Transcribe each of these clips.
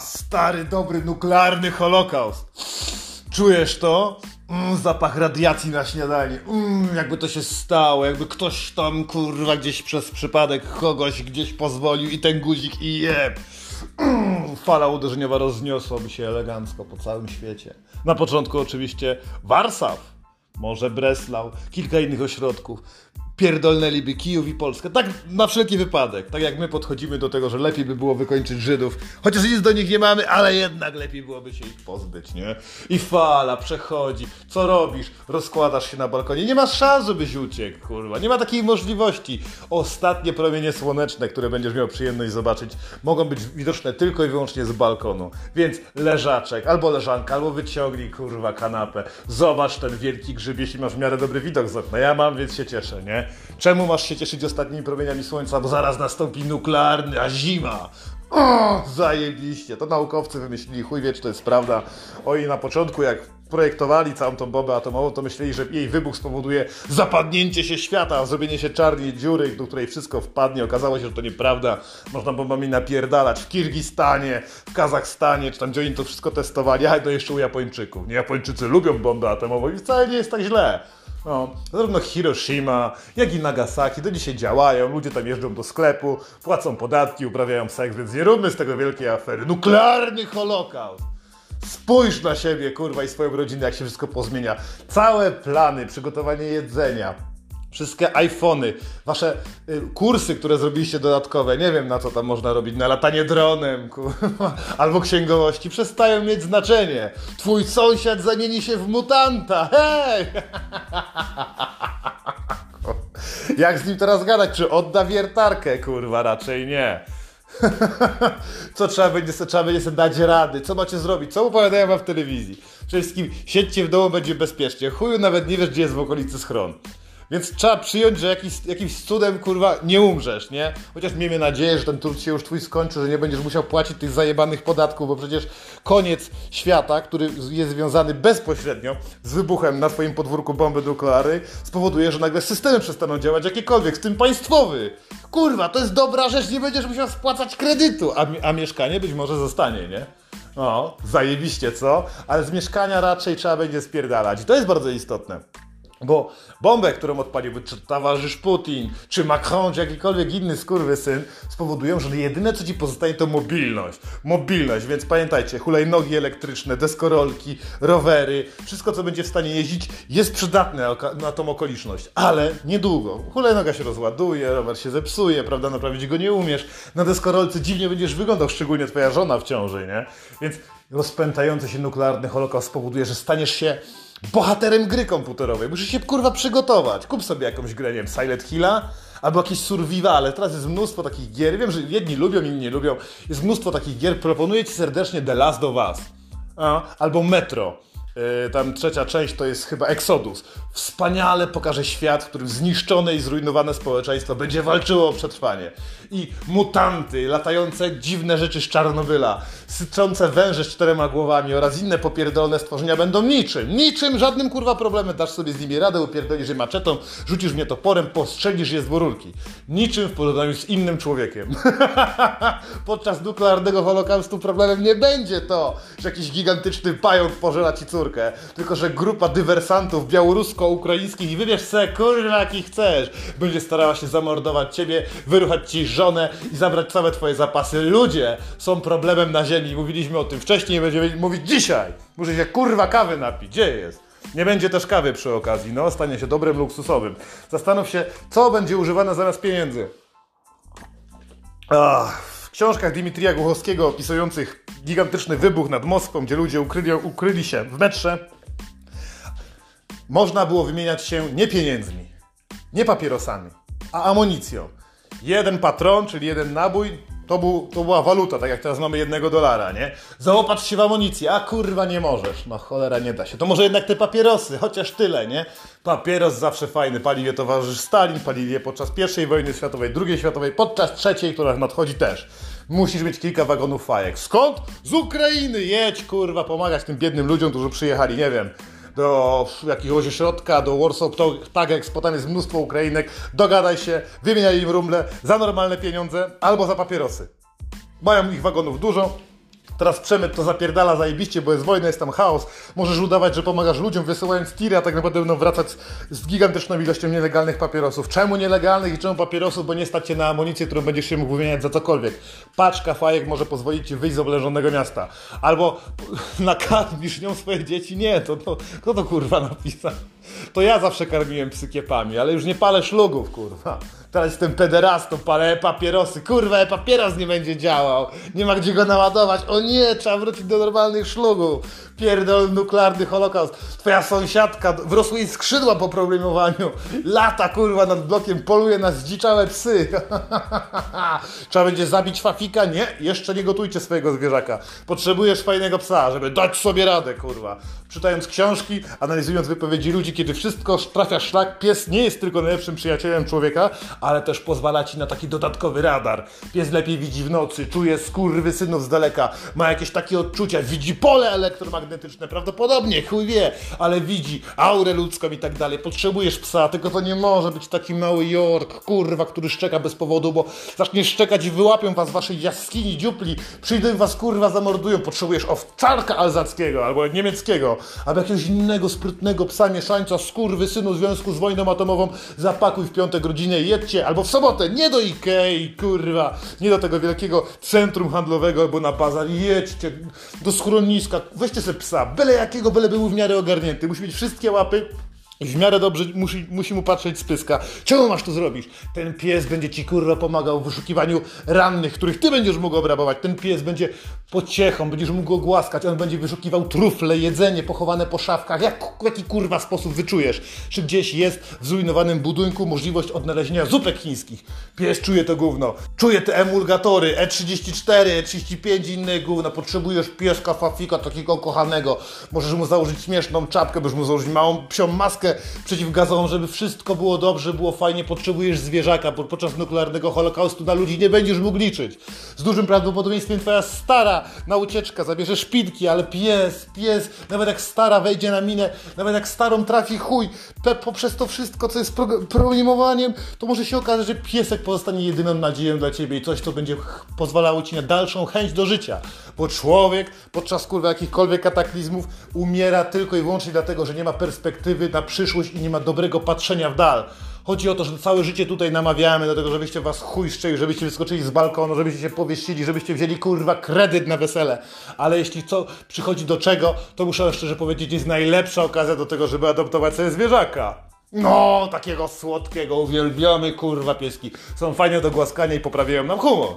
Stary, dobry, nuklearny holokaust. Czujesz to? Mm, zapach radiacji na śniadanie. Mm, jakby to się stało, jakby ktoś tam, kurwa, gdzieś przez przypadek kogoś gdzieś pozwolił i ten guzik i jeb. Mm, fala uderzeniowa rozniosłaby się elegancko po całym świecie. Na początku oczywiście Warszaw, może Breslau, kilka innych ośrodków pierdolnęliby Kijów i Polskę. Tak na wszelki wypadek. Tak jak my podchodzimy do tego, że lepiej by było wykończyć Żydów. Chociaż nic do nich nie mamy, ale jednak lepiej byłoby się ich pozbyć, nie? I fala przechodzi. Co robisz? Rozkładasz się na balkonie. Nie masz szans, żebyś uciekł, kurwa. Nie ma takiej możliwości. Ostatnie promienie słoneczne, które będziesz miał przyjemność zobaczyć, mogą być widoczne tylko i wyłącznie z balkonu. Więc leżaczek, albo leżanka, albo wyciągnij, kurwa, kanapę. Zobacz ten wielki grzyb, jeśli masz w miarę dobry widok z okna. Ja mam, więc się cieszę, nie? Czemu masz się cieszyć ostatnimi promieniami słońca? Bo zaraz nastąpi nuklearny, a zima. O, zajebiście. To naukowcy wymyślili, chuj wie, czy to jest prawda. Oj, na początku jak projektowali całą tą bombę atomową, to myśleli, że jej wybuch spowoduje zapadnięcie się świata, zrobienie się czarnej dziury, do której wszystko wpadnie. Okazało się, że to nieprawda. Można bombami napierdalać w Kirgistanie, w Kazachstanie, czy tam gdzie oni to wszystko testowali, a no jeszcze u Japończyków. Nie, Japończycy lubią bombę atomową i wcale nie jest tak źle. No, zarówno Hiroshima, jak i Nagasaki do dzisiaj działają, ludzie tam jeżdżą do sklepu, płacą podatki, uprawiają seks, więc nie róbmy z tego wielkiej afery. Nuklearny holokaust! Spójrz na siebie, kurwa, i swoją rodzinę, jak się wszystko pozmienia. Całe plany, przygotowanie jedzenia, wszystkie iPhony, wasze y, kursy, które zrobiliście dodatkowe, nie wiem na co tam można robić, na latanie dronem, albo księgowości, przestają mieć znaczenie. Twój sąsiad zamieni się w mutanta, hej! Jak z nim teraz gadać? Czy odda wiertarkę? Kurwa, raczej nie. Co trzeba będzie, co trzeba będzie sobie dać rady? Co macie zrobić? Co opowiadają wam w telewizji? Przede wszystkim siedźcie w domu, będzie bezpiecznie. Chuju nawet nie wiesz, gdzie jest w okolicy schron. Więc trzeba przyjąć, że jakiś, jakimś cudem, kurwa, nie umrzesz, nie? Chociaż miejmy nadzieję, że ten trud się już twój skończy, że nie będziesz musiał płacić tych zajebanych podatków, bo przecież koniec świata, który jest związany bezpośrednio z wybuchem na twoim podwórku bomby nuklearnej, spowoduje, że nagle systemy przestaną działać jakiekolwiek, w tym państwowy. Kurwa, to jest dobra rzecz, nie będziesz musiał spłacać kredytu, a, a mieszkanie być może zostanie, nie? No, zajebiście, co? Ale z mieszkania raczej trzeba będzie spierdalać. To jest bardzo istotne. Bo bombę, którą odpaliłby czy towarzysz Putin, czy Macron, czy jakikolwiek inny skurwysyn, spowodują, że jedyne co ci pozostaje to mobilność. Mobilność, więc pamiętajcie, hulajnogi elektryczne, deskorolki, rowery, wszystko co będzie w stanie jeździć jest przydatne na tą okoliczność, ale niedługo. Hulajnoga się rozładuje, rower się zepsuje, prawda, naprawić go nie umiesz. Na deskorolce dziwnie będziesz wyglądał, szczególnie twoja żona w ciąży, nie? Więc rozpętający się nuklearny holokaust spowoduje, że staniesz się bohaterem gry komputerowej. Musisz się kurwa przygotować. Kup sobie jakąś grę, nie wiem, Silent Hilla albo jakieś survivale. Teraz jest mnóstwo takich gier. Wiem, że jedni lubią, inni nie lubią. Jest mnóstwo takich gier. Proponuję Ci serdecznie The Last of Us. Albo Metro. Yy, tam trzecia część to jest chyba Exodus. Wspaniale pokaże świat, w którym zniszczone i zrujnowane społeczeństwo będzie walczyło o przetrwanie. I mutanty, latające dziwne rzeczy z Czarnobyla, syczące węże z czterema głowami oraz inne popierdolone stworzenia będą niczym. Niczym, żadnym kurwa problemem. Dasz sobie z nimi radę, upierdolisz je maczetą, rzucisz mnie toporem, postrzelisz je z burulki. Niczym w porównaniu z innym człowiekiem. Podczas nuklearnego holokaustu problemem nie będzie to, że jakiś gigantyczny pająk pożera ci córkę, tylko że grupa dywersantów białorusko-ukraińskich i wybierz se kurwa jaki chcesz, będzie starała się zamordować ciebie, wyruchać ci żonę i zabrać całe twoje zapasy. Ludzie są problemem na ziemi. Mówiliśmy o tym wcześniej i będziemy mówić dzisiaj. Muszę się kurwa kawy napić. Gdzie jest? Nie będzie też kawy przy okazji. No, stanie się dobrym luksusowym. Zastanów się, co będzie używane zamiast pieniędzy. Ach, w książkach Dimitrija Głuchowskiego opisujących gigantyczny wybuch nad Moskwą, gdzie ludzie ukryli, ukryli się w metrze, można było wymieniać się nie pieniędzmi, nie papierosami, a amunicją. Jeden patron, czyli jeden nabój, to, był, to była waluta, tak jak teraz mamy jednego dolara, nie? Zaopatrz się w amunicję, a kurwa nie możesz. No cholera, nie da się. To może jednak te papierosy, chociaż tyle, nie? Papieros zawsze fajny. Palił je towarzysz Stalin, palili je podczas I wojny światowej, II światowej, podczas trzeciej, która nadchodzi też. Musisz mieć kilka wagonów fajek. Skąd? Z Ukrainy! Jedź, kurwa, pomagać tym biednym ludziom, którzy przyjechali, nie wiem, do jakiegoś ośrodka, do Warsaw tak Expo, tam jest mnóstwo Ukrainek, dogadaj się, wymieniaj im rumble za normalne pieniądze albo za papierosy. Mają ich wagonów dużo, Teraz przemyt to zapierdala zajebiście, bo jest wojna, jest tam chaos. Możesz udawać, że pomagasz ludziom, wysyłając tiry, a tak naprawdę będą wracać z gigantyczną ilością nielegalnych papierosów. Czemu nielegalnych i czemu papierosów? Bo nie stać się na amunicję, którą będziesz się mógł wymieniać za cokolwiek. Paczka fajek może pozwolić ci wyjść z oblężonego miasta. Albo nakarmisz nią swoje dzieci. Nie, to, to kto to kurwa napisał? To ja zawsze karmiłem psy kiepami, ale już nie palę szlugów, kurwa. Teraz jestem pederastą, palę papierosy. Kurwa, e-papieros nie będzie działał. Nie ma gdzie go naładować. O nie, trzeba wrócić do normalnych szlugów. Pierdol nuklearny holokaust. Twoja sąsiadka, wrosły jej skrzydła po problemowaniu. Lata, kurwa, nad blokiem poluje na zdziczałe psy. trzeba będzie zabić fafika? Nie, jeszcze nie gotujcie swojego zwierzaka. Potrzebujesz fajnego psa, żeby dać sobie radę, kurwa. Czytając książki, analizując wypowiedzi ludzi, kiedy wszystko trafia szlak, pies nie jest tylko najlepszym przyjacielem człowieka, ale też pozwala ci na taki dodatkowy radar. Pies lepiej widzi w nocy, czuje skurwy synów z daleka, ma jakieś takie odczucia, widzi pole elektromagnetyczne, prawdopodobnie, chuj wie, ale widzi aurę ludzką i tak dalej. Potrzebujesz psa, tylko to nie może być taki mały York, kurwa, który szczeka bez powodu, bo zacznie szczekać i wyłapią was waszej jaskini, dziupli, przyjdą was kurwa zamordują. Potrzebujesz owczarka alzackiego albo niemieckiego, albo jakiegoś innego sprytnego psa mieszańca, skurwy synu w związku z wojną atomową, zapakuj w piątek godzinę i albo w sobotę, nie do Ikei, kurwa, nie do tego wielkiego centrum handlowego albo na bazar, jedźcie do schroniska, weźcie sobie psa, byle jakiego, byle był w miarę ogarnięty, musi mieć wszystkie łapy, w miarę dobrze musi, musi mu patrzeć z pyska. Czemu masz to zrobić? Ten pies będzie ci kurwa pomagał w wyszukiwaniu rannych, których ty będziesz mógł obrabować. Ten pies będzie pociechą, będziesz mógł go głaskać. On będzie wyszukiwał trufle, jedzenie pochowane po szafkach. Jak, w jaki kurwa sposób wyczujesz, czy gdzieś jest w zrujnowanym budynku możliwość odnalezienia zupek chińskich? Pies czuje to gówno. Czuje te emulgatory E34, E35 i inne gówno. Potrzebujesz pieska fafika, takiego kochanego. Możesz mu założyć śmieszną czapkę, możesz mu założyć małą psią maskę przeciwgazową, żeby wszystko było dobrze, było fajnie, potrzebujesz zwierzaka, bo podczas nuklearnego holokaustu na ludzi nie będziesz mógł liczyć. Z dużym prawdopodobieństwem twoja stara na ucieczkę zabierze szpitki, ale pies, pies, nawet jak stara wejdzie na minę, nawet jak starą trafi chuj, pe, poprzez to wszystko, co jest pro, programowaniem, to może się okazać, że piesek pozostanie jedyną nadzieją dla ciebie i coś, co będzie pozwalało ci na dalszą chęć do życia. Bo człowiek podczas kurwa jakichkolwiek kataklizmów umiera tylko i wyłącznie dlatego, że nie ma perspektywy na przyszłość i nie ma dobrego patrzenia w dal. Chodzi o to, że całe życie tutaj namawiamy do tego, żebyście was chuj szczęli, żebyście wyskoczyli z balkonu, żebyście się powieścili, żebyście wzięli kurwa kredyt na wesele. Ale jeśli co przychodzi do czego, to muszę szczerze powiedzieć, jest najlepsza okazja do tego, żeby adoptować sobie zwierzaka. No, takiego słodkiego, uwielbiamy kurwa pieski. Są fajne do głaskania i poprawiają nam humor.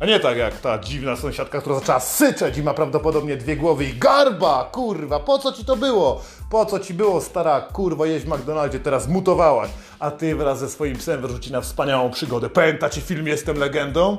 A nie tak jak ta dziwna sąsiadka, która zaczęła syczeć i ma prawdopodobnie dwie głowy i garba, kurwa, po co ci to było? Po co ci było, stara kurwa, jeść w McDonaldzie, teraz mutowałaś, a ty wraz ze swoim psem wyrzuci na wspaniałą przygodę. Pamiętacie film Jestem Legendą?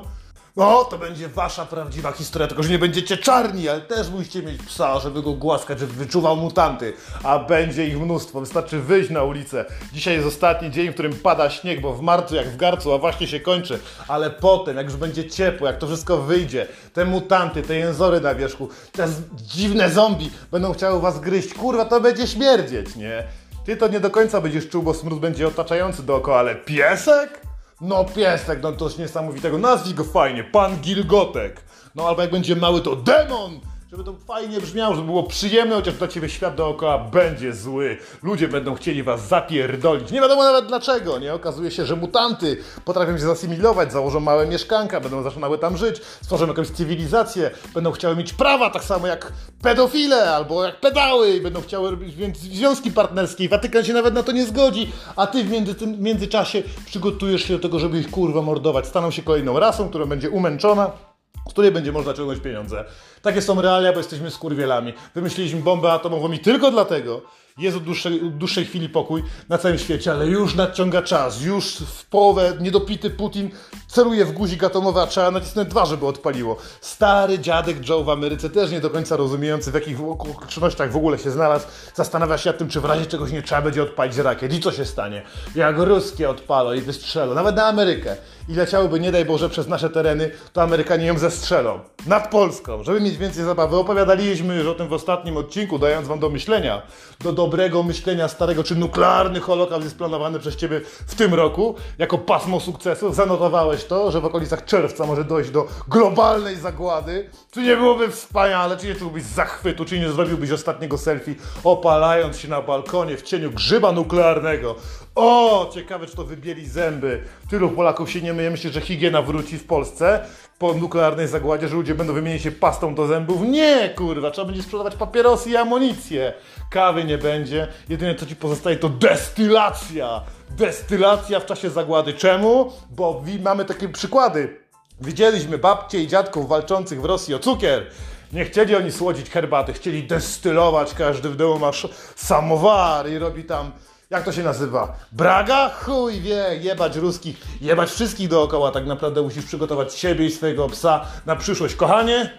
No, to będzie wasza prawdziwa historia, tylko że nie będziecie czarni, ale też musicie mieć psa, żeby go głaskać, żeby wyczuwał mutanty. A będzie ich mnóstwo, wystarczy wyjść na ulicę. Dzisiaj jest ostatni dzień, w którym pada śnieg, bo w marcu jak w garcu, a właśnie się kończy. Ale potem, jak już będzie ciepło, jak to wszystko wyjdzie, te mutanty, te jęzory na wierzchu, te dziwne zombie będą chciały was gryźć, kurwa, to będzie śmierdzieć, nie? Ty to nie do końca będziesz czuł, bo smród będzie otaczający dookoła, ale piesek? No piesek, no to coś niesamowitego. Nazwij go fajnie, pan Gilgotek. No albo jak będzie mały, to demon! Żeby to fajnie brzmiało, żeby było przyjemne, chociaż dla ciebie świat dookoła będzie zły. Ludzie będą chcieli was zapierdolić. Nie wiadomo nawet dlaczego, nie? Okazuje się, że mutanty potrafią się zasymilować, założą małe mieszkanka, będą zaczynały tam żyć, stworzą jakąś cywilizację, będą chciały mieć prawa tak samo jak pedofile albo jak pedały i będą chciały robić związki partnerskie. Watykan się nawet na to nie zgodzi, a ty w międzyczasie przygotujesz się do tego, żeby ich kurwa mordować. Staną się kolejną rasą, która będzie umęczona z której będzie można ciągnąć pieniądze. Takie są realia, bo jesteśmy skurwielami. Wymyśliliśmy bombę atomową i tylko dlatego jest od dłuższej, dłuższej chwili pokój na całym świecie, ale już nadciąga czas, już w połowę niedopity Putin celuje w guzik atomowy, a trzeba nacisnąć dwa, żeby odpaliło. Stary dziadek Joe w Ameryce, też nie do końca rozumiejący, w jakich okolicznościach w ogóle się znalazł, zastanawia się nad tym, czy w razie czegoś nie trzeba będzie odpalić rakiet. I co się stanie? Jak ruskie odpalą i wystrzelą, nawet na Amerykę, i leciałyby, nie daj Boże, przez nasze tereny, to Amerykanie ją zestrzelą. nad Polską, żeby mieć więcej zabawy. Opowiadaliśmy już o tym w ostatnim odcinku, dając wam do myślenia, do dobrego myślenia starego, czy nuklearny holokaust jest planowany przez ciebie w tym roku, jako pasmo sukcesu. Zanotowałeś to, że w okolicach czerwca może dojść do globalnej zagłady. Czy nie byłoby wspaniale, czy nie czułbyś zachwytu, czy nie zrobiłbyś ostatniego selfie, opalając się na balkonie w cieniu grzyba nuklearnego. O, ciekawe, czy to wybieli zęby. Tylu Polaków się nie myje. Myślę, że higiena wróci w Polsce po nuklearnej zagładzie, że ludzie będą wymieniać się pastą do zębów. Nie, kurwa, trzeba będzie sprzedawać papierosy i amunicję. Kawy nie będzie. Jedyne, co ci pozostaje, to destylacja. Destylacja w czasie zagłady. Czemu? Bo mamy takie przykłady. Widzieliśmy babcie i dziadków walczących w Rosji o cukier. Nie chcieli oni słodzić herbaty, chcieli destylować. Każdy w domu ma samowar i robi tam, jak to się nazywa? Braga? Chuj wie, jebać ruskich, jebać wszystkich dookoła. Tak naprawdę musisz przygotować siebie i swojego psa na przyszłość. Kochanie,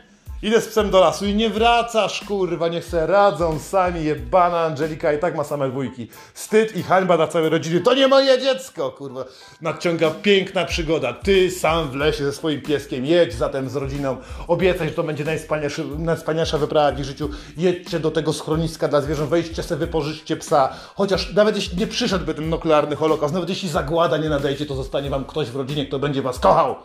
Idę z psem do lasu i nie wracasz, kurwa, niech se radzą sami, jebana Angelika i tak ma same wujki. Wstyd i hańba dla całej rodziny, to nie moje dziecko, kurwa. Nadciąga piękna przygoda, ty sam w lesie ze swoim pieskiem, jedź zatem z rodziną, obiecaj, że to będzie najwspanialszy, najwspanialsza wyprawa w życiu, jedźcie do tego schroniska dla zwierząt, wejdźcie se, wypożyczcie psa, chociaż nawet jeśli nie przyszedłby ten nuklearny holokaust, nawet jeśli zagłada nie nadejdzie, to zostanie wam ktoś w rodzinie, kto będzie was kochał.